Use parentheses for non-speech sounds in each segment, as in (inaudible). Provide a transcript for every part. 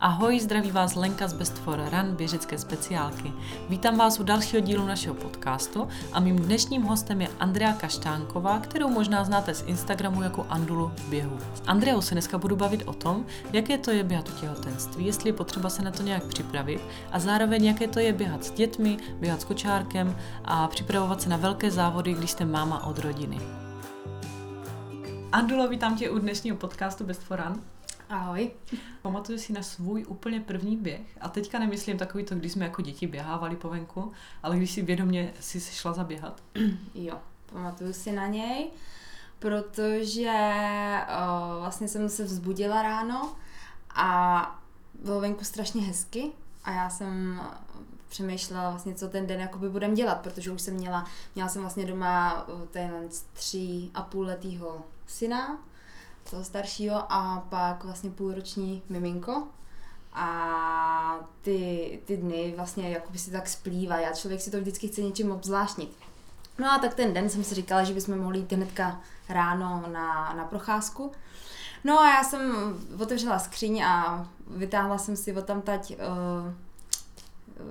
Ahoj, zdraví vás Lenka z Best for Run, běžecké speciálky. Vítám vás u dalšího dílu našeho podcastu a mým dnešním hostem je Andrea Kaštánková, kterou možná znáte z Instagramu jako Andulu v běhu. S Andreou se dneska budu bavit o tom, jaké to je běhat u těhotenství, jestli je potřeba se na to nějak připravit a zároveň jaké to je běhat s dětmi, běhat s kočárkem a připravovat se na velké závody, když jste máma od rodiny. Andulo, vítám tě u dnešního podcastu Best for Run. Ahoj. Pamatuju si na svůj úplně první běh a teďka nemyslím takový to, když jsme jako děti běhávali po venku, ale když si vědomě si šla zaběhat. (clears throat) Jo, pamatuju si na něj, protože o, vlastně jsem se vzbudila ráno a bylo venku strašně hezky a já jsem přemýšlela vlastně, co ten den jakoby budem dělat, protože už jsem měla, měla jsem vlastně doma ten tři a půl letýho syna, toho staršího a pak vlastně půlroční miminko. A ty, ty dny vlastně jakoby si tak splývají a člověk si to vždycky chce něčím obzvláštnit. No a tak ten den jsem si říkala, že bychom mohli jít hnedka ráno na, na procházku. No a já jsem otevřela skříň a vytáhla jsem si tam tať uh,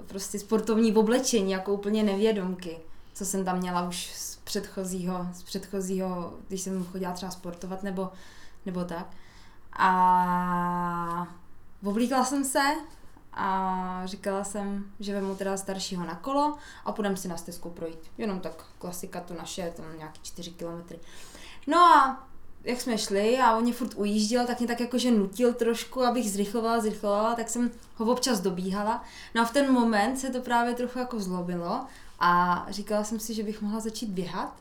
prostě sportovní oblečení, jako úplně nevědomky, co jsem tam měla už z předchozího, z předchozího, když jsem chodila třeba sportovat nebo nebo tak. A oblíkla jsem se a říkala jsem, že vemu teda staršího na kolo a půjdeme si na stezku projít. Jenom tak klasika to naše, tam nějaký 4 kilometry. No a jak jsme šli a on furt ujížděl, tak mě tak jakože nutil trošku, abych zrychlovala, zrychlovala, tak jsem ho občas dobíhala. No a v ten moment se to právě trochu jako zlobilo a říkala jsem si, že bych mohla začít běhat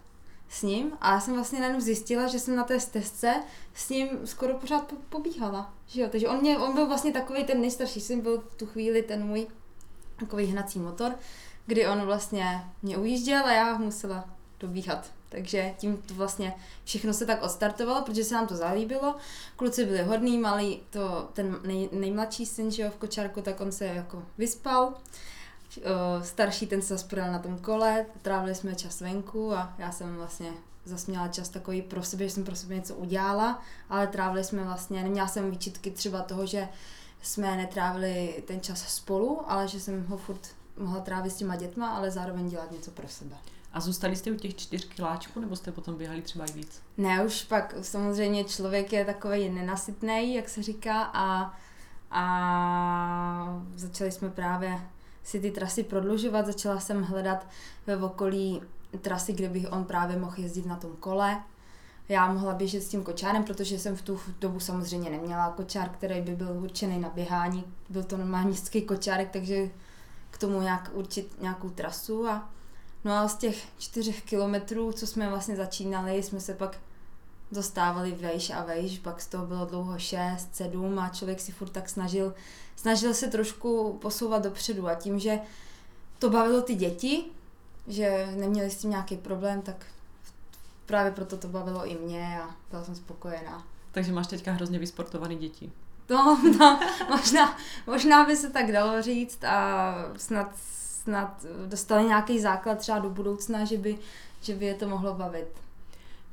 s ním a já jsem vlastně najednou zjistila, že jsem na té stezce s ním skoro pořád po- pobíhala. Že jo? Takže on, mě, on byl vlastně takový ten nejstarší syn, byl v tu chvíli ten můj takový hnací motor, kdy on vlastně mě ujížděl a já musela dobíhat. Takže tím to vlastně všechno se tak odstartovalo, protože se nám to zalíbilo. Kluci byli hodný, malý, to, ten nej, nejmladší syn, že jo, v kočárku, tak on se jako vyspal starší ten se zaspodal na tom kole, trávili jsme čas venku a já jsem vlastně zase měla čas takový pro sebe, že jsem pro sebe něco udělala, ale trávili jsme vlastně, neměla jsem výčitky třeba toho, že jsme netrávili ten čas spolu, ale že jsem ho furt mohla trávit s těma dětma, ale zároveň dělat něco pro sebe. A zůstali jste u těch čtyř kiláčků, nebo jste potom běhali třeba i víc? Ne, už pak samozřejmě člověk je takový nenasytný, jak se říká, a, a začali jsme právě si ty trasy prodlužovat. Začala jsem hledat ve okolí trasy, kde bych on právě mohl jezdit na tom kole. Já mohla běžet s tím kočárem, protože jsem v tu dobu samozřejmě neměla kočár, který by byl určený na běhání. Byl to normální městský kočárek, takže k tomu nějak určit nějakou trasu. A, no a z těch čtyřech kilometrů, co jsme vlastně začínali, jsme se pak dostávali vejš a vejš, pak z toho bylo dlouho 6, 7 a člověk si furt tak snažil, snažil se trošku posouvat dopředu a tím, že to bavilo ty děti, že neměli s tím nějaký problém, tak právě proto to bavilo i mě a byla jsem spokojená. Takže máš teďka hrozně vysportovaný děti. No, no možná, možná by se tak dalo říct a snad, snad dostali nějaký základ třeba do budoucna, že by, že by je to mohlo bavit.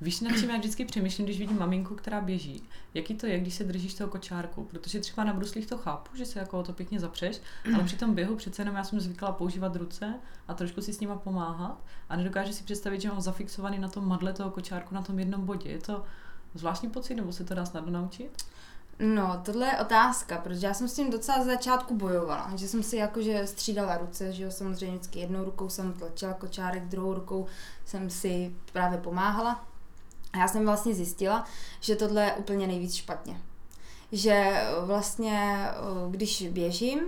Víš, na čím já vždycky přemýšlím, když vidím maminku, která běží. Jaký to je, když se držíš toho kočárku? Protože třeba na bruslích to chápu, že se jako o to pěkně zapřeš, ale při tom běhu přece jenom já jsem zvykla používat ruce a trošku si s nima pomáhat a nedokážu si představit, že mám zafixovaný na tom madle toho kočárku na tom jednom bodě. Je to zvláštní pocit, nebo se to dá snadno naučit? No, tohle je otázka, protože já jsem s tím docela z začátku bojovala, že jsem si jakože střídala ruce, že jo, samozřejmě vždycky jednou rukou jsem tlačila kočárek, druhou rukou jsem si právě pomáhala, a já jsem vlastně zjistila, že tohle je úplně nejvíc špatně. Že vlastně, eh, když běžím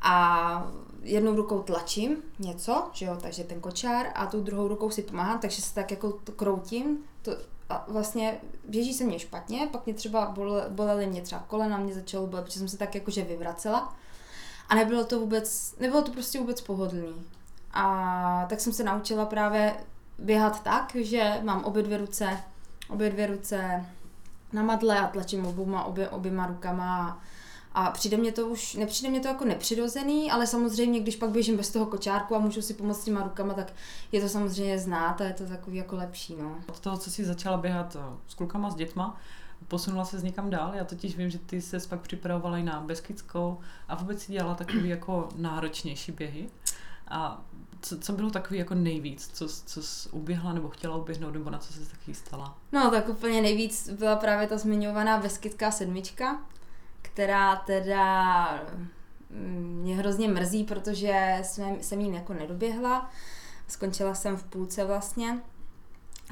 a jednou rukou tlačím něco, že jo, takže ten kočár a tou druhou rukou si pomáhám, takže se tak jako kroutím, to, a vlastně běží se mě špatně, pak mě třeba bole, bolely mě třeba kolena, mě začalo bolet, protože jsem se tak jakože vyvracela a nebylo to vůbec, nebylo to prostě vůbec pohodlný. A tak jsem se naučila právě běhat tak, že mám obě dvě ruce obě dvě ruce na madle a tlačím obouma, obě, oběma rukama a přijde mě to už, nepřijde mě to jako nepřirozený, ale samozřejmě, když pak běžím bez toho kočárku a můžu si pomoct těma rukama, tak je to samozřejmě znát a je to takový jako lepší, no. Od toho, co jsi začala běhat eh, s klukama, s dětma, posunula se někam dál. Já totiž vím, že ty se pak připravovala i na Beskidskou a vůbec si dělala takový jako náročnější běhy. A co, co bylo takový jako nejvíc, co, co jsi uběhla nebo chtěla uběhnout, nebo na co se taky stala? No, tak úplně nejvíc byla právě ta zmiňovaná Beskidská sedmička, která teda mm, mě hrozně mrzí, protože jsem, jsem jí jako nedoběhla. Skončila jsem v půlce vlastně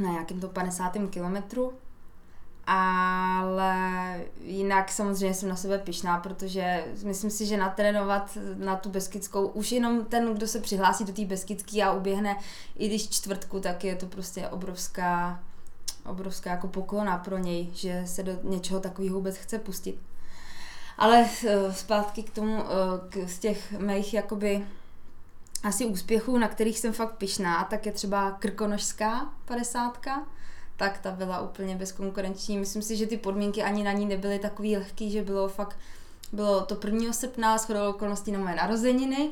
na nějakém to 50. kilometru. Ale jinak samozřejmě jsem na sebe pišná, protože myslím si, že natrénovat na tu beskidskou, už jenom ten, kdo se přihlásí do té beskidské a uběhne, i když čtvrtku, tak je to prostě obrovská, obrovská jako poklona pro něj, že se do něčeho takového vůbec chce pustit. Ale eh, zpátky k tomu, eh, k, z těch mých jakoby asi úspěchů, na kterých jsem fakt pišná, tak je třeba Krkonožská padesátka, tak ta byla úplně bezkonkurenční. Myslím si, že ty podmínky ani na ní nebyly takový lehký, že bylo fakt, bylo to 1. srpna, shodou okolností na moje narozeniny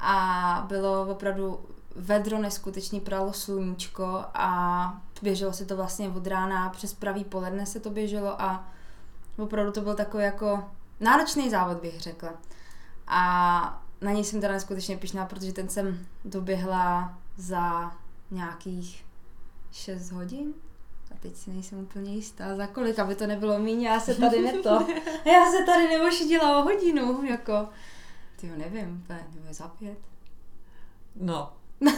a bylo opravdu vedro neskutečný, pralo sluníčko a běželo se to vlastně od rána přes pravý poledne se to běželo a opravdu to byl takový jako náročný závod, bych řekla. A na něj jsem teda neskutečně pišná, protože ten jsem doběhla za nějakých 6 hodin. Teď si nejsem úplně jistá, za kolik, aby to nebylo míň, já se tady neto. (laughs) Já se tady neošidila o hodinu, jako. Ty nevím, to je za pět. No,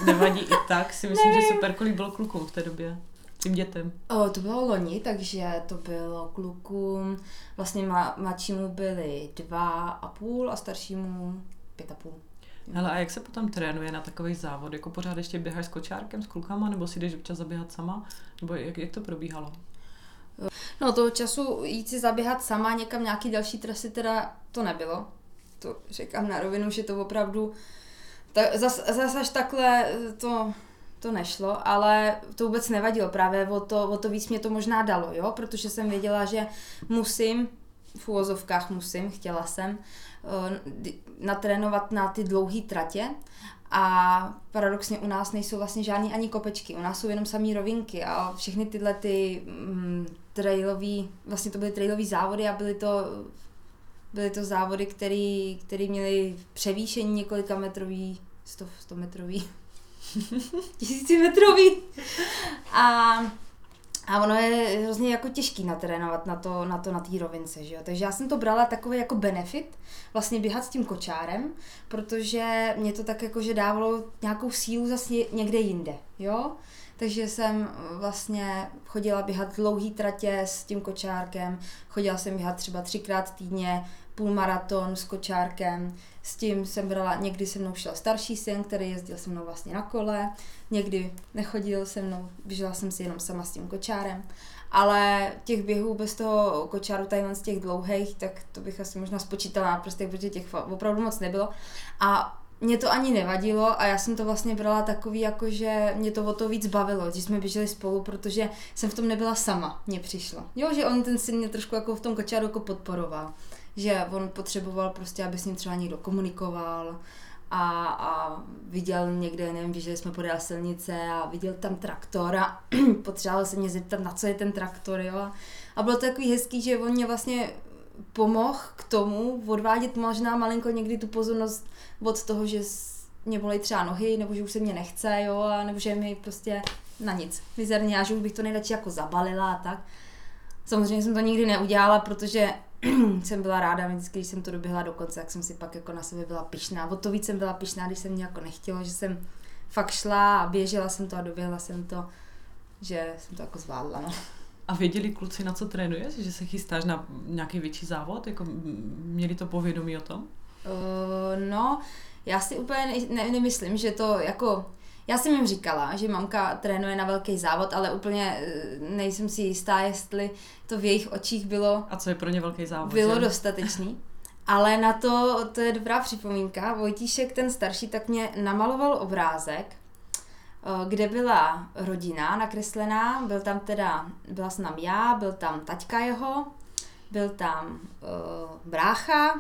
nevadí i tak, si myslím, nevím. že super, kolik bylo kluků v té době tím dětem? O, to bylo loni, takže to bylo klukům, vlastně mladšímu byli dva a půl a staršímu pět a půl. Hele, a jak se potom trénuje na takový závod? Jako pořád ještě běháš s kočárkem, s klukama, nebo si jdeš občas zaběhat sama? Nebo jak, jak to probíhalo? No toho času jít si zaběhat sama někam nějaký další trasy teda to nebylo. To říkám na rovinu, že to opravdu tak, zas, zas až takhle to, to nešlo, ale to vůbec nevadilo. Právě o to, o to víc mě to možná dalo, jo? protože jsem věděla, že musím, v úvozovkách musím, chtěla jsem, natrénovat na ty dlouhé tratě a paradoxně u nás nejsou vlastně žádný ani kopečky, u nás jsou jenom samý rovinky a všechny tyhle ty mm, trailový, vlastně to byly trailové závody a byly to byly to závody, které který měly převýšení několika metrový, 100, 100 metrový, (laughs) tisícimetrový. A a ono je hrozně jako těžký natrénovat na to, na to na té rovince, že jo. Takže já jsem to brala takový jako benefit, vlastně běhat s tím kočárem, protože mě to tak jako, že dávalo nějakou sílu zase někde jinde, jo. Takže jsem vlastně chodila běhat dlouhý tratě s tím kočárkem, chodila jsem běhat třeba třikrát týdně, půlmaraton s kočárkem, s tím jsem brala, někdy se mnou šel starší syn, který jezdil se mnou vlastně na kole, někdy nechodil se mnou, běžela jsem si jenom sama s tím kočárem, ale těch běhů bez toho kočáru, tady z těch dlouhých, tak to bych asi možná spočítala na prstech, protože těch opravdu moc nebylo. A mě to ani nevadilo a já jsem to vlastně brala takový, jako že mě to o to víc bavilo, když jsme běželi spolu, protože jsem v tom nebyla sama, mně přišlo. Jo, že on ten syn mě trošku jako v tom kočáru jako podporoval že on potřeboval prostě, aby s ním třeba někdo komunikoval a, a viděl někde, nevím, že jsme podél silnice a viděl tam traktor a (clears throat) potřeboval se mě zeptat, na co je ten traktor, jo. A bylo to takový hezký, že on mě vlastně pomohl k tomu odvádět možná malinko někdy tu pozornost od toho, že mě bolí třeba nohy, nebo že už se mě nechce, jo, a nebo že mi prostě na nic mizerně, a že už bych to nejradši jako zabalila a tak. Samozřejmě jsem to nikdy neudělala, protože (clears throat) jsem byla ráda, vždycky, když jsem to doběhla do konce, tak jsem si pak jako na sebe byla pišná. O to víc jsem byla pišná, když jsem mě jako nechtělo, že jsem fakt šla a běžela jsem to a doběhla jsem to, že jsem to jako zvládla. No. A věděli kluci, na co trénuješ? Že se chystáš na nějaký větší závod? Jako měli to povědomí o tom? Uh, no, já si úplně ne, ne, nemyslím, že to jako já jsem jim říkala, že mamka trénuje na velký závod, ale úplně eh, nejsem si jistá, jestli to v jejich očích bylo... A co je pro ně velký závod? Bylo že? dostatečný. Ale na to, to je dobrá připomínka, Vojtíšek, ten starší, tak mě namaloval obrázek, eh, kde byla rodina nakreslená, byl tam teda, byla jsem tam já, byl tam taťka jeho, byl tam uh, brácha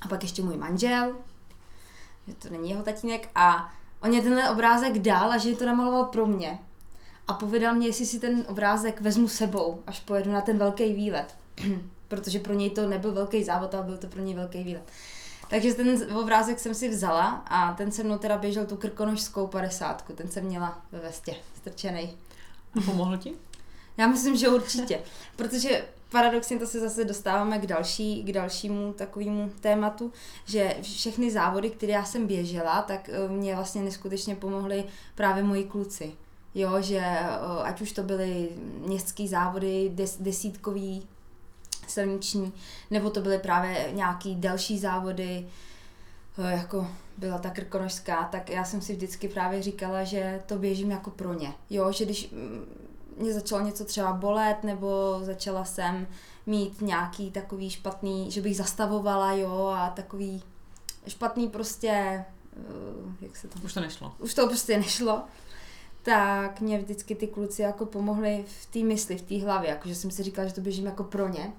a pak ještě můj manžel, že to není jeho tatínek a on je tenhle obrázek dal a že to namaloval pro mě. a povědal mě, jestli si ten obrázek vezmu sebou, až pojedu na ten velký výlet. (clears throat) Protože pro něj to nebyl velký závod, ale byl to pro něj velký výlet. Takže ten obrázek jsem si vzala a ten se mnou teda běžel tu krkonožskou padesátku. Ten jsem měla ve vestě, strčený. A pomohl ti? Já myslím, že určitě. Protože paradoxně to se zase dostáváme k, další, k dalšímu takovému tématu, že všechny závody, které já jsem běžela, tak eh, mě vlastně neskutečně pomohly právě moji kluci. Jo, že eh, ať už to byly městské závody, des, desítkový, silniční, nebo to byly právě nějaký další závody, eh, jako byla ta krkonožská, tak já jsem si vždycky právě říkala, že to běžím jako pro ně. Jo, že když mm, mě začalo něco třeba bolet, nebo začala jsem mít nějaký takový špatný, že bych zastavovala, jo, a takový špatný prostě, eh, jak se to... Už to nešlo. Už to prostě nešlo tak mě vždycky ty kluci jako pomohli v té mysli, v té hlavě, jakože jsem si říkala, že to běžím jako pro ně.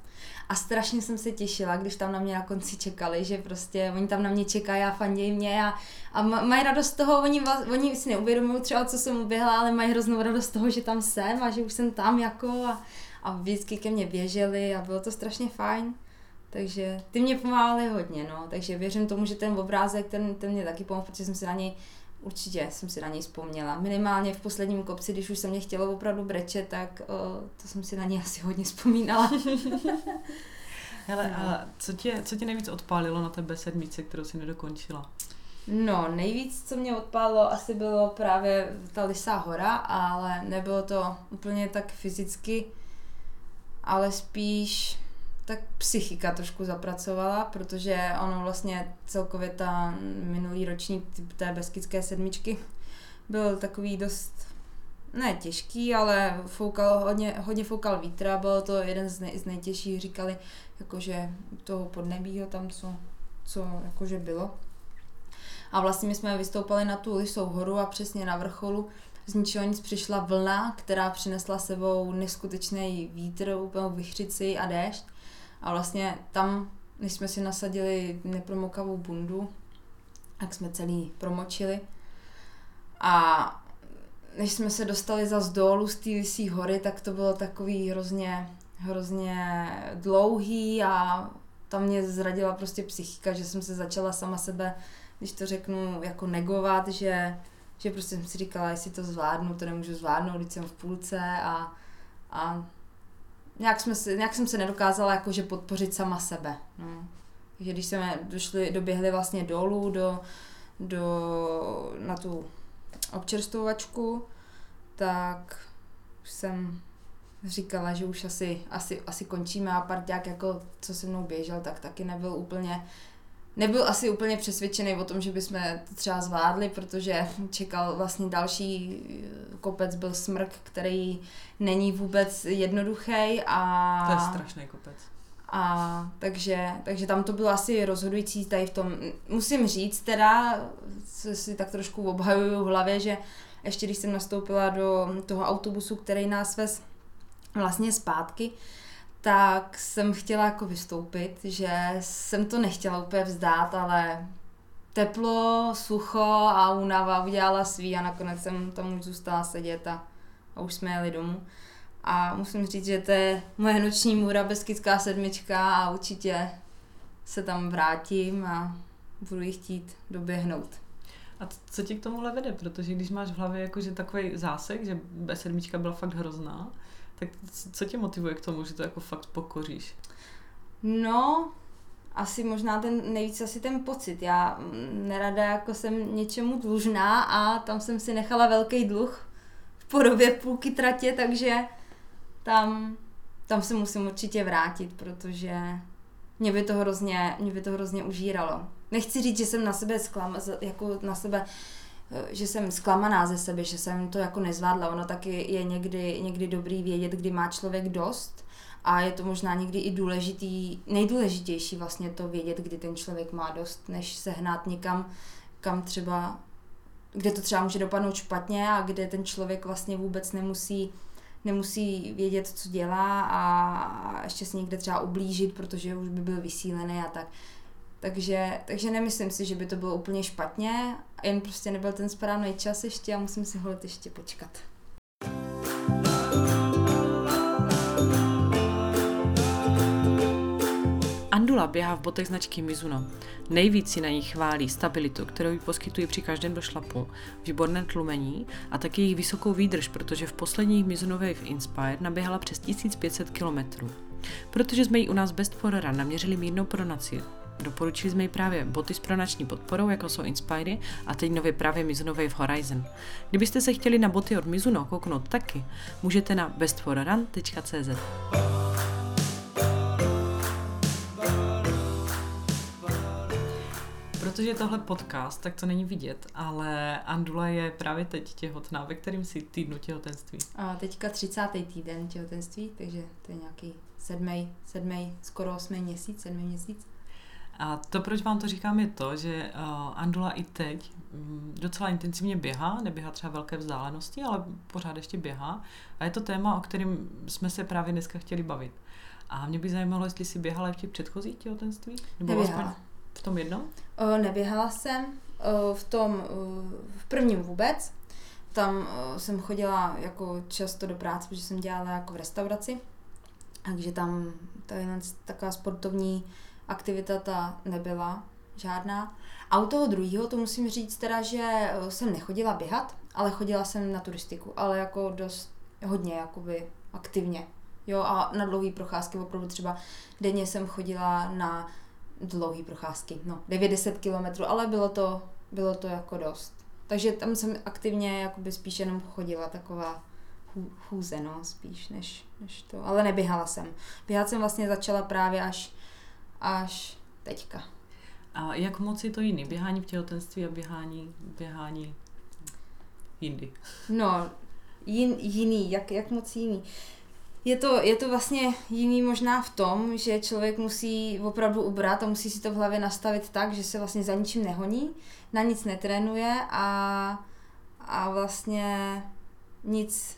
A strašně jsem se těšila, když tam na mě na konci čekali, že prostě oni tam na mě čekají a fandějí mě a, a mají radost z toho, oni, oni si neuvědomují třeba, co jsem uběhla, ale mají hroznou radost z toho, že tam jsem a že už jsem tam jako a, a vždycky ke mně běželi a bylo to strašně fajn. Takže ty mě pomáhali hodně, no. Takže věřím tomu, že ten obrázek, ten, ten mě taky pomohl, protože jsem si na něj Určitě jsem si na něj vzpomněla. Minimálně v posledním kopci, když už se mě chtělo opravdu brečet, tak o, to jsem si na něj asi hodně vzpomínala. (laughs) Hele, a co tě, co tě nejvíc odpálilo na té B7, kterou si nedokončila? No, nejvíc, co mě odpálilo, asi bylo právě ta Lisá hora, ale nebylo to úplně tak fyzicky, ale spíš tak psychika trošku zapracovala, protože ono vlastně celkově ta minulý ročník té beskické sedmičky byl takový dost ne těžký, ale foukal, hodně, hodně foukal vítr a bylo to jeden z, nej, z nejtěžších, říkali, jakože toho podnebího tam, co, co jakože bylo. A vlastně my jsme vystoupali na tu Lisou horu a přesně na vrcholu z ničeho nic přišla vlna, která přinesla sebou neskutečný vítr, úplnou vychřici a déšť. A vlastně tam, když jsme si nasadili nepromokavou bundu, tak jsme celý promočili. A než jsme se dostali za dolů z té hory, tak to bylo takový hrozně, hrozně dlouhý a tam mě zradila prostě psychika, že jsem se začala sama sebe, když to řeknu, jako negovat, že, že prostě jsem si říkala, jestli to zvládnu, to nemůžu zvládnout, když jsem v půlce a, a nějak, jsme si, nějak jsem se nedokázala jakože podpořit sama sebe. No. Takže když jsme došli, doběhli vlastně dolů do, do, na tu občerstvovačku, tak jsem říkala, že už asi, asi, asi končíme a parťák, jako co se mnou běžel, tak taky nebyl úplně nebyl asi úplně přesvědčený o tom, že bychom to třeba zvládli, protože čekal vlastně další eh, kopec, byl smrk, který není vůbec jednoduchý a... To je strašný kopec. A takže, takže tam to bylo asi rozhodující tady v tom. Musím říct teda, co si tak trošku obhajuju v hlavě, že ještě když jsem nastoupila do toho autobusu, který nás vez vlastně zpátky, tak jsem chtěla jako vystoupit, že jsem to nechtěla úplně vzdát, ale teplo, sucho a únava udělala svý a nakonec jsem tam už zůstala sedět a, a už jsme jeli domů. A musím říct, že to je moje noční můra Beskidská sedmička a určitě se tam vrátím a budu ji chtít doběhnout. A co tě k tomuhle vede? Protože když máš v hlavě jakože takový zásek, že B7 byla fakt hrozná, tak co tě motivuje k tomu, že to jako fakt pokoříš? No, asi možná ten nejvíc asi ten pocit. Já mm, nerada jako jsem něčemu dlužná a tam jsem si nechala velký dluh v podobě půlky tratě, takže tam, tam se musím určitě vrátit, protože mě by to hrozně, mě by to hrozně užíralo. Nechci říct, že jsem na sebe sklam, jako na sebe že jsem zklamaná ze sebe, že jsem to jako nezvládla. Ono taky je někdy, někdy dobrý vědět, kdy má člověk dost a je to možná někdy i důležitý, nejdůležitější vlastně to vědět, kdy ten člověk má dost, než se hnát někam, kam třeba, kde to třeba může dopadnout špatně a kde ten člověk vlastně vůbec nemusí nemusí vědět, co dělá a ještě si někde třeba ublížit, protože už by byl vysílený a tak. Takže, takže nemyslím si, že by to bylo úplně špatně, jen prostě nebyl ten správný čas ještě a musím si holit ještě počkat. Andula běhá v botech značky Mizuno. Nejvíc si na ní chválí stabilitu, kterou ji poskytují při každém došlapu, výborné tlumení a taky jejich vysokou výdrž, protože v posledních Mizuno Wave Inspire naběhala přes 1500 km. Protože jsme jí u nás Best for Run naměřili mírnou pronaci, Doporučili jsme jí právě boty s pronační podporou, jako jsou Inspiry a teď nově právě Mizuno Wave Horizon. Kdybyste se chtěli na boty od Mizuno kouknout taky, můžete na bestforrun.cz. Protože je tohle podcast, tak to není vidět, ale Andula je právě teď těhotná. Ve kterým si týdnu těhotenství? A teďka 30. týden těhotenství, takže to je nějaký sedmý, sedmý, skoro osmý měsíc, sedmý měsíc. A to, proč vám to říkám, je to, že uh, Andula i teď um, docela intenzivně běhá, neběhá třeba velké vzdálenosti, ale pořád ještě běhá. A je to téma, o kterém jsme se právě dneska chtěli bavit. A mě by zajímalo, jestli jsi běhala v těch předchozích těhotenství? Nebo Neběhala. v tom jednom? O, neběhala jsem. O, v tom, o, v prvním vůbec. Tam o, jsem chodila jako často do práce, protože jsem dělala jako v restauraci. Takže tam to je taková sportovní aktivita ta nebyla žádná. A u toho druhého to musím říct teda, že eh, jsem nechodila běhat, ale chodila jsem na turistiku, ale jako dost hodně jakoby aktivně. Jo, a na dlouhé procházky, opravdu třeba denně jsem chodila na dlouhé procházky, no 90 kilometrů, ale bylo to, bylo to jako dost. Takže tam jsem aktivně jakoby spíš jenom chodila taková chůze, no, spíš než, než to. Ale neběhala jsem. Běhat jsem vlastně začala právě až až teďka. A jak moc je to jiný? Běhání v těhotenství a běhání, běhání jindy? No, jin, jiný, jak, jak moc jiný? Je to, je to vlastně jiný možná v tom, že člověk musí opravdu ubrat a musí si to v hlavě nastavit tak, že se vlastně za ničím nehoní, na nic netrénuje a, a vlastně nic,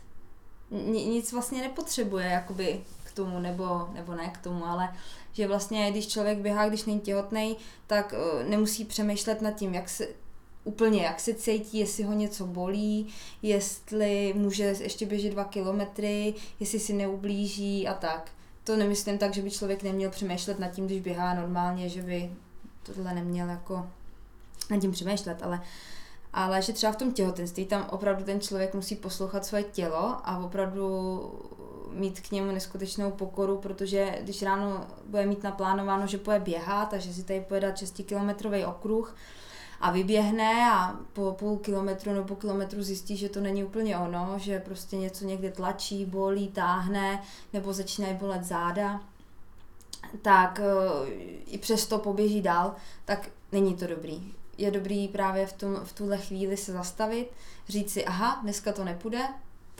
nic vlastně nepotřebuje jakoby k tomu, nebo, nebo ne k tomu, ale že vlastně, když člověk běhá, když není těhotný, tak uh, nemusí přemýšlet nad tím, jak se, úplně jak se cítí, jestli ho něco bolí, jestli může ještě běžet dva kilometry, jestli si neublíží a tak. To nemyslím tak, že by člověk neměl přemýšlet nad tím, když běhá normálně, že by tohle neměl jako nad tím přemýšlet, ale ale že třeba v tom těhotenství tam opravdu ten člověk musí poslouchat svoje tělo a opravdu mít k němu neskutečnou pokoru, protože když ráno bude mít naplánováno, že půjde běhat, takže si tady pojede 6 kilometrový okruh a vyběhne a po půl kilometru nebo kilometru zjistí, že to není úplně ono, že prostě něco někde tlačí, bolí, táhne nebo začínají bolet záda, tak eh, i přesto poběží dál, tak není to dobrý. Je dobrý právě v, tom, v tuhle chvíli se zastavit, říct si, aha, dneska to nepůjde,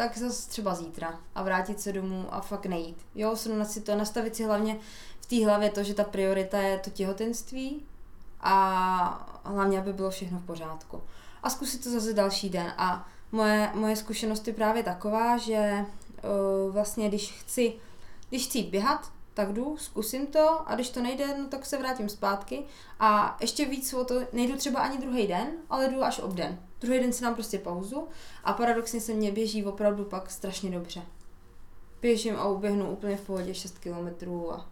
tak zase třeba zítra a vrátit se domů a fakt nejít. Jo, srovnat si to, nastavit si hlavně v té hlavě to, že ta priorita je to těhotenství a hlavně, aby bylo všechno v pořádku. A zkusit to zase další den. A moje, moje zkušenost je právě taková, že uh, vlastně když chci, když chci běhat, tak jdu, zkusím to a když to nejde, no tak se vrátím zpátky a ještě víc o to, nejdu třeba ani druhý den, ale jdu až ob den. Druhý den si dám prostě pauzu a paradoxně se mě běží opravdu pak strašně dobře. Běžím a uběhnu úplně v pohodě 6 kilometrů a,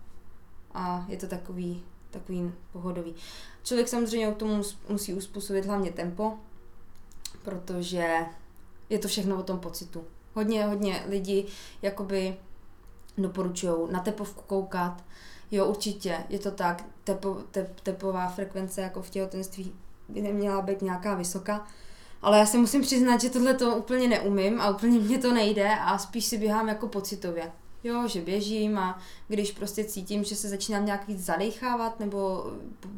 a je to takový, takový pohodový. Člověk samozřejmě k tomu musí uspůsobit hlavně tempo, protože je to všechno o tom pocitu. Hodně, hodně lidí jakoby doporučují na tepovku koukat. Jo, určitě, je to tak. Tepo, tep, tepová frekvence jako v těhotenství by neměla být nějaká vysoká. Ale já si musím přiznat, že tohle to úplně neumím a úplně mě to nejde a spíš si běhám jako pocitově. Jo, že běžím a když prostě cítím, že se začínám nějak víc zadechávat nebo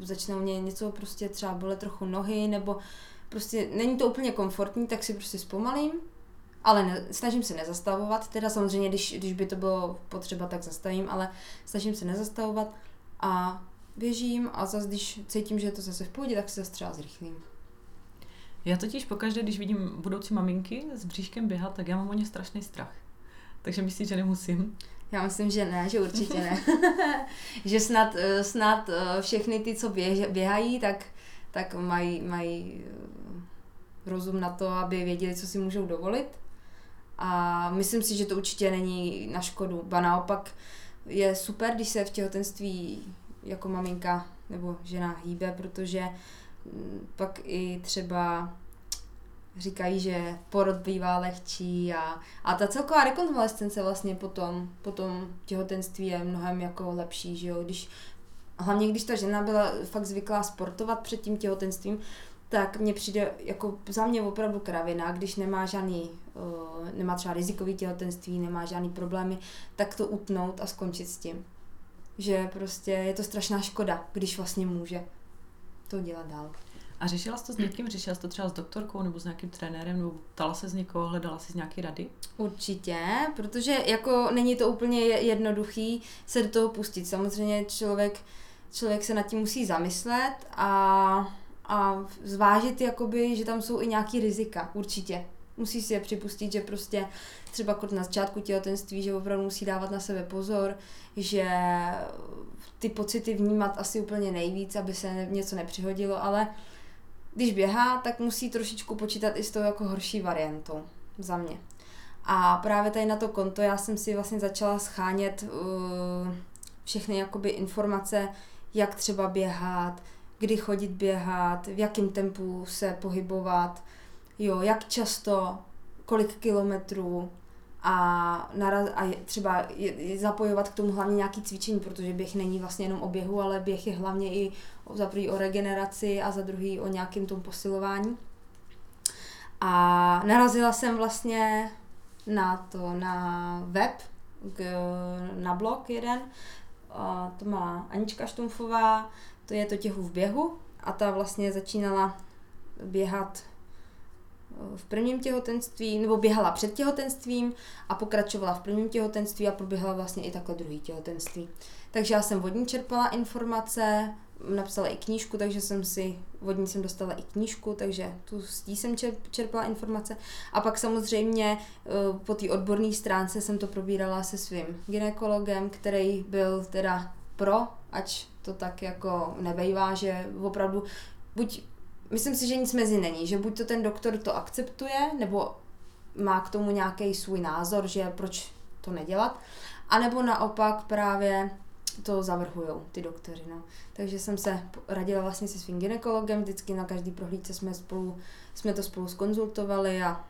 začnou mě něco prostě třeba bolet trochu nohy nebo prostě není to úplně komfortní, tak si prostě zpomalím ale ne, snažím se nezastavovat, teda samozřejmě, když, když by to bylo potřeba, tak zastavím, ale snažím se nezastavovat a běžím a zase, když cítím, že je to zase v pohodě, tak se zase třeba zrychlím. Já totiž pokaždé, když vidím budoucí maminky s bříškem běhat, tak já mám o ně strašný strach. Takže myslíš, že nemusím? Já myslím, že ne, že určitě ne. (laughs) (laughs) že snad, eh, snad eh, všechny ty, co běž, běhají, tak, tak mají, mají eh, rozum na to, aby věděli, co si můžou dovolit a myslím si, že to určitě není na škodu. Ba naopak je super, když se v těhotenství jako maminka nebo žena hýbe, protože mm, pak i třeba říkají, že porod bývá lehčí a, a ta celková rekonvalescence vlastně potom, potom těhotenství je mnohem jako lepší, že jo, když hlavně když ta žena byla fakt zvyklá sportovat před tím těhotenstvím, tak mně přijde jako za mě opravdu kravina, když nemá žádný, uh, nemá třeba rizikový těhotenství, nemá žádný problémy, tak to utnout a skončit s tím. Že prostě je to strašná škoda, když vlastně může to dělat dál. A řešila jsi to s někým? Řešila jsi to třeba s doktorkou nebo s nějakým trenérem? Nebo ptala se z někoho, hledala si z nějaké rady? Určitě, protože jako není to úplně jednoduchý se do toho pustit. Samozřejmě člověk, člověk se nad tím musí zamyslet a, a zvážit, jakoby, že tam jsou i nějaký rizika, určitě. Musí si je připustit, že prostě třeba na začátku těhotenství, že opravdu musí dávat na sebe pozor, že ty pocity vnímat asi úplně nejvíc, aby se něco nepřihodilo, ale když běhá, tak musí trošičku počítat i s tou jako horší variantou za mě. A právě tady na to konto já jsem si vlastně začala schánět uh, všechny jakoby informace, jak třeba běhat, kdy chodit běhat, v jakém tempu se pohybovat, jo, jak často, kolik kilometrů, a, naraz, a třeba je, zapojovat k tomu hlavně nějaký cvičení, protože běh není vlastně jenom o běhu, ale běh je hlavně i za prvý o regeneraci a za druhý o nějakém tom posilování. A narazila jsem vlastně na to, na web, k, na blog jeden, a to má Anička Štumfová, to je to těhu v běhu a ta vlastně začínala běhat v prvním těhotenství, nebo běhala před těhotenstvím a pokračovala v prvním těhotenství a proběhla vlastně i takhle druhý těhotenství. Takže já jsem od ní čerpala informace, napsala i knížku, takže jsem si, od ní jsem dostala i knížku, takže tu s tí jsem čerpala informace. A pak samozřejmě eh, po té odborné stránce jsem to probírala se svým ginekologem, který byl teda pro, ať to tak jako nebejvá, že opravdu buď myslím si, že nic mezi není, že buď to ten doktor to akceptuje, nebo má k tomu nějaký svůj názor, že proč to nedělat, anebo naopak právě to zavrhují ty doktory. No. Takže jsem se radila vlastně se svým ginekologem, vždycky na každý prohlídce jsme, spolu, jsme to spolu skonzultovali a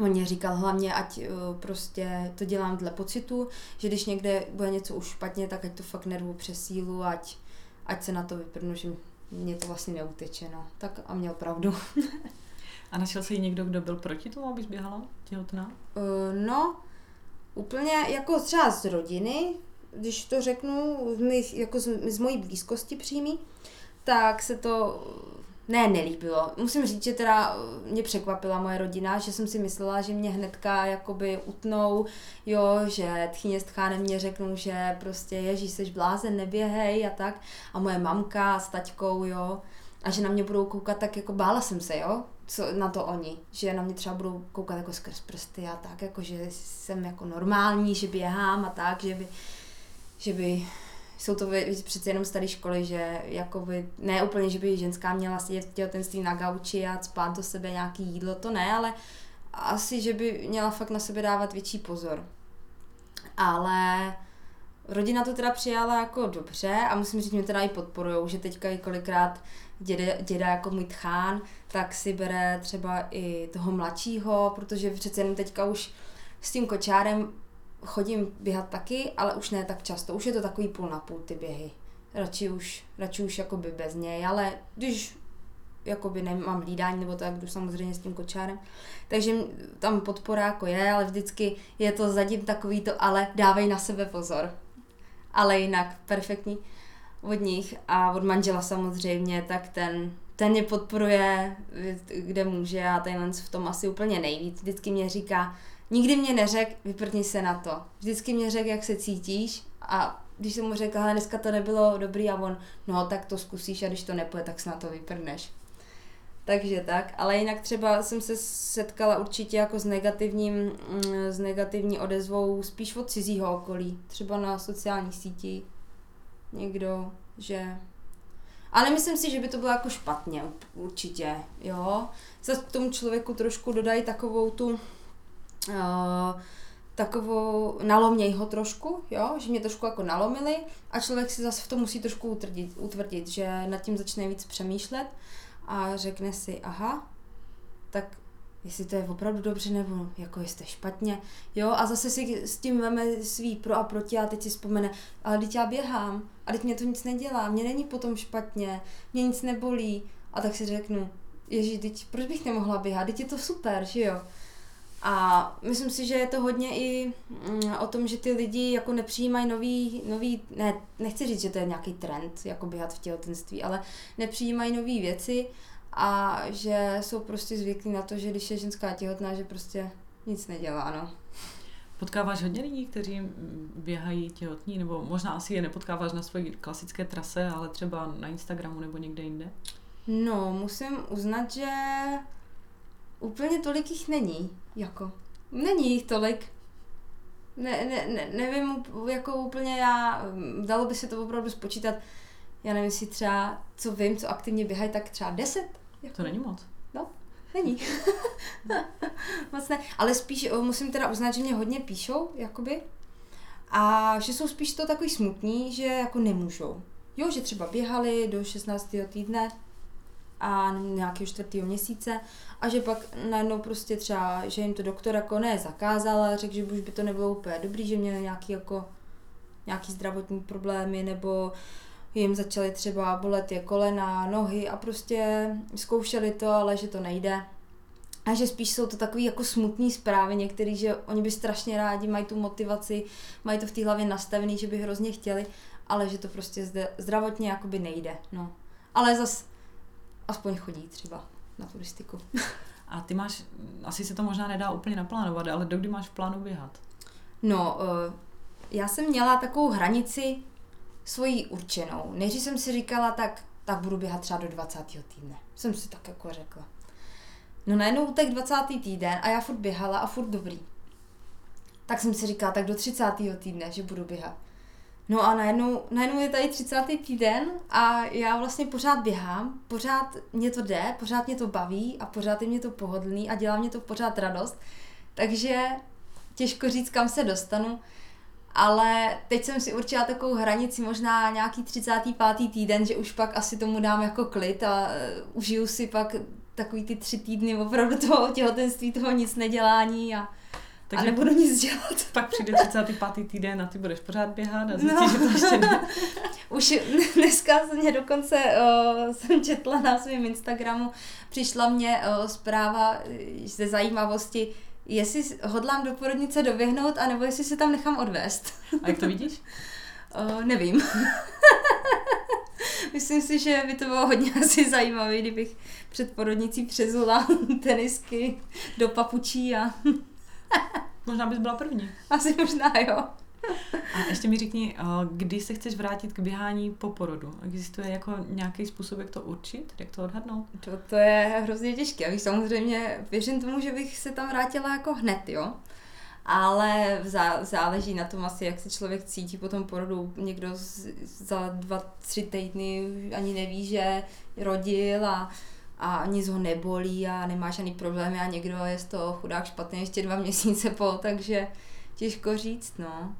On mě říkal hlavně, ať uh, prostě to dělám dle pocitu, že když někde bude něco už špatně, tak ať to fakt nervu přes sílu, ať, ať se na to vyprnu, že mě to vlastně neuteče, no. Tak a měl pravdu. (laughs) a našel se někdo, kdo byl proti tomu, abys běhala těhotná? Uh, no, úplně jako třeba z rodiny, když to řeknu, z, mých, jako z, z mojí blízkosti přímý, tak se to ne, nelíbilo. Musím říct, že teda eh, mě překvapila moje rodina, že jsem si myslela, že mě hnedka jakoby utnou, jo, že tchyně s tchánem mě řeknou, že prostě ježíš, jsi blázen, neběhej a tak. A moje mamka s taťkou, jo, a že na mě budou koukat, tak jako bála jsem se, jo, co na to oni, že na mě třeba budou koukat jako skrz prsty a tak, jako že jsem jako normální, že běhám a tak, že by, že by jsou to přece jenom staré školy, že jakoby, ne úplně, že by ženská měla sedět v těhotenství na gauči a spát do sebe nějaký jídlo, to ne, ale asi, že by měla fakt na sebe dávat větší pozor. Ale rodina to teda přijala jako dobře a musím říct, že mě teda i podporujou, že teďka i kolikrát děda, děda jako můj tchán, tak si bere třeba i toho mladšího, protože přece jenom teďka už s tím kočárem chodím běhat taky, ale už ne tak často. Už je to takový půl na půl ty běhy. Radši už, radši už jakoby bez něj, ale když jakoby nemám hlídání nebo tak, jdu samozřejmě s tím kočárem. Takže tam podpora jako je, ale vždycky je to zatím takový to, ale dávej na sebe pozor. Ale jinak perfektní od nich a od manžela samozřejmě, tak ten, ten mě podporuje, kde může a tenhle v tom asi úplně nejvíc. Vždycky mě říká, Nikdy mě neřek, vyprni se na to. Vždycky mě řek, jak se cítíš a když jsem mu řekla, ale dneska to nebylo dobrý a on, no tak to zkusíš a když to nepůjde, tak se na to vyprneš. Takže tak, ale jinak třeba jsem se setkala určitě jako s negativním, mm, s negativní odezvou spíš od cizího okolí, třeba na sociálních sítích. Někdo, že... Ale myslím si, že by to bylo jako špatně, určitě, jo. Zase k tomu člověku trošku dodají takovou tu takovou, naloměj ho trošku, jo, že mě trošku jako nalomili a člověk si zase v tom musí trošku utvrdit, utvrdit, že nad tím začne víc přemýšlet a řekne si, aha, tak jestli to je opravdu dobře nebo jako jestli špatně, jo, a zase si s tím veme svý pro a proti a teď si vzpomene, ale teď já běhám a teď mě to nic nedělá, mě není potom špatně, mě nic nebolí a tak si řeknu, ježi, teď proč bych nemohla běhat, teď je to super, že jo. A myslím si, že je to hodně i mm, o tom, že ty lidi jako nepřijímají nový, nový ne, nechci říct, že to je nějaký trend, jako běhat v těhotenství, ale nepřijímají nové věci a že jsou prostě zvyklí na to, že když je ženská těhotná, že prostě nic nedělá, no. Potkáváš hodně lidí, kteří běhají těhotní, nebo možná asi je nepotkáváš na své klasické trase, ale třeba na Instagramu nebo někde jinde? No, musím uznat, že úplně tolik jich není, jako. Není jich tolik. Ne, ne, ne, nevím, jako úplně já, dalo by se to opravdu spočítat, já nevím, jestli třeba, co vím, co aktivně běhají, tak třeba deset. Jako. To není moc. No, není. (laughs) moc ne. Ale spíš musím teda uznat, že mě hodně píšou, jakoby. A že jsou spíš to takový smutní, že jako nemůžou. Jo, že třeba běhali do 16. týdne, a nějakého čtvrtého měsíce a že pak najednou prostě třeba, že jim to doktor jako ne zakázal, ale řekl, že už by to nebylo úplně dobrý, že měli nějaký jako nějaký zdravotní problémy nebo jim začaly třeba bolet je kolena, nohy a prostě zkoušeli to, ale že to nejde. A že spíš jsou to takové jako smutné zprávy některý, že oni by strašně rádi, mají tu motivaci, mají to v té hlavě nastavený, že by hrozně chtěli, ale že to prostě zde zdravotně jakoby nejde. No. Ale zas aspoň chodí třeba na turistiku. (laughs) A ty máš, asi se to možná nedá úplně naplánovat, ale dokdy máš v plánu běhat? No, eh, já jsem měla takovou hranici svoji určenou. Než jsem si říkala, tak, tak budu běhat třeba do 20. týdne. Jsem si tak jako řekla. No najednou utek 20. týden a já furt běhala a furt dobrý. Tak jsem si říkala, tak do 30. týdne, že budu běhat. No a najednou, najednou je tady 30. týden a já vlastně pořád běhám, pořád mě to jde, pořád mě to baví a pořád je mě to pohodlný a dělá mě to pořád radost. Takže těžko říct, kam se dostanu, ale teď jsem si určila takovou hranici, možná nějaký 35. týden, že už pak asi tomu dám jako klid a uh, užiju si pak takový ty tři týdny opravdu toho těhotenství, toho nic nedělání a takže a nebudu nic dělat. Pak přijde 35. týden a ty budeš pořád běhat a zjistíš, no. že to ještě ne. (laughs) Už dneska mě dokonce uh, jsem četla na svém Instagramu, přišla mě uh, zpráva ze zajímavosti, jestli hodlám do porodnice doběhnout, anebo jestli se tam nechám odvést. A jak to vidíš? (laughs) Uh, nevím. (laughs) Myslím si, že by to bylo hodně asi zajímavé, kdybych před porodnicí přezula tenisky do papučí a (laughs) Možná bys byla první. Asi možná, jo. A ještě mi řekni, eh, kdy se chceš vrátit k běhání po porodu? Existuje jako nějaký způsob, jak to určit, jak to odhadnout? To, to je hrozně těžké. Já samozřejmě věřím tomu, že bych se tam vrátila jako hned, jo. Ale zá, záleží na tom asi, jak se člověk cítí po tom porodu. Někdo z, za dva, tři týdny ani neví, že rodil a a nic ho nebolí a nemá žádný problémy a někdo je z toho chudák špatný ještě dva (laughs) měsíce po, takže těžko říct, no.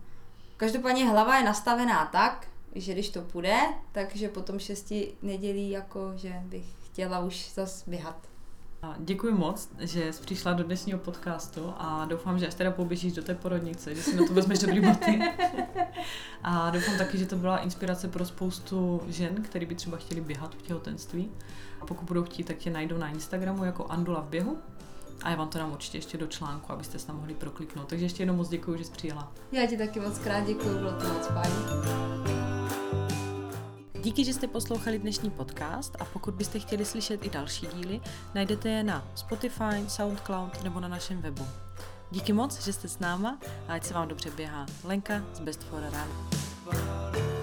Každopádně hlava je nastavená tak, že když to půjde, takže potom šesti nedělí jako, že bych chtěla už zase běhat. Děkuji moc, že jsi přišla do dnešního podcastu a doufám, že až teda poběžíš do té porodnice, že si na to vezmeš dobrý boty. A doufám taky, že to byla inspirace pro spoustu žen, které by třeba chtěli běhat v těhotenství. A pokud budou chtít, tak tě najdou na Instagramu jako Andula v běhu. A já vám to dám určitě ještě do článku, abyste se tam mohli prokliknout. Takže ještě jednou moc děkuji, že jsi přijela. Já ti taky moc krát děkuji, bylo to moc fajn. Díky, že jste poslouchali dnešní podcast a pokud byste chtěli slyšet i další díly, najdete je na Spotify, Soundcloud nebo na našem webu. Díky moc, že jste s náma a ať se vám dobře běhá. Lenka z Best for Run.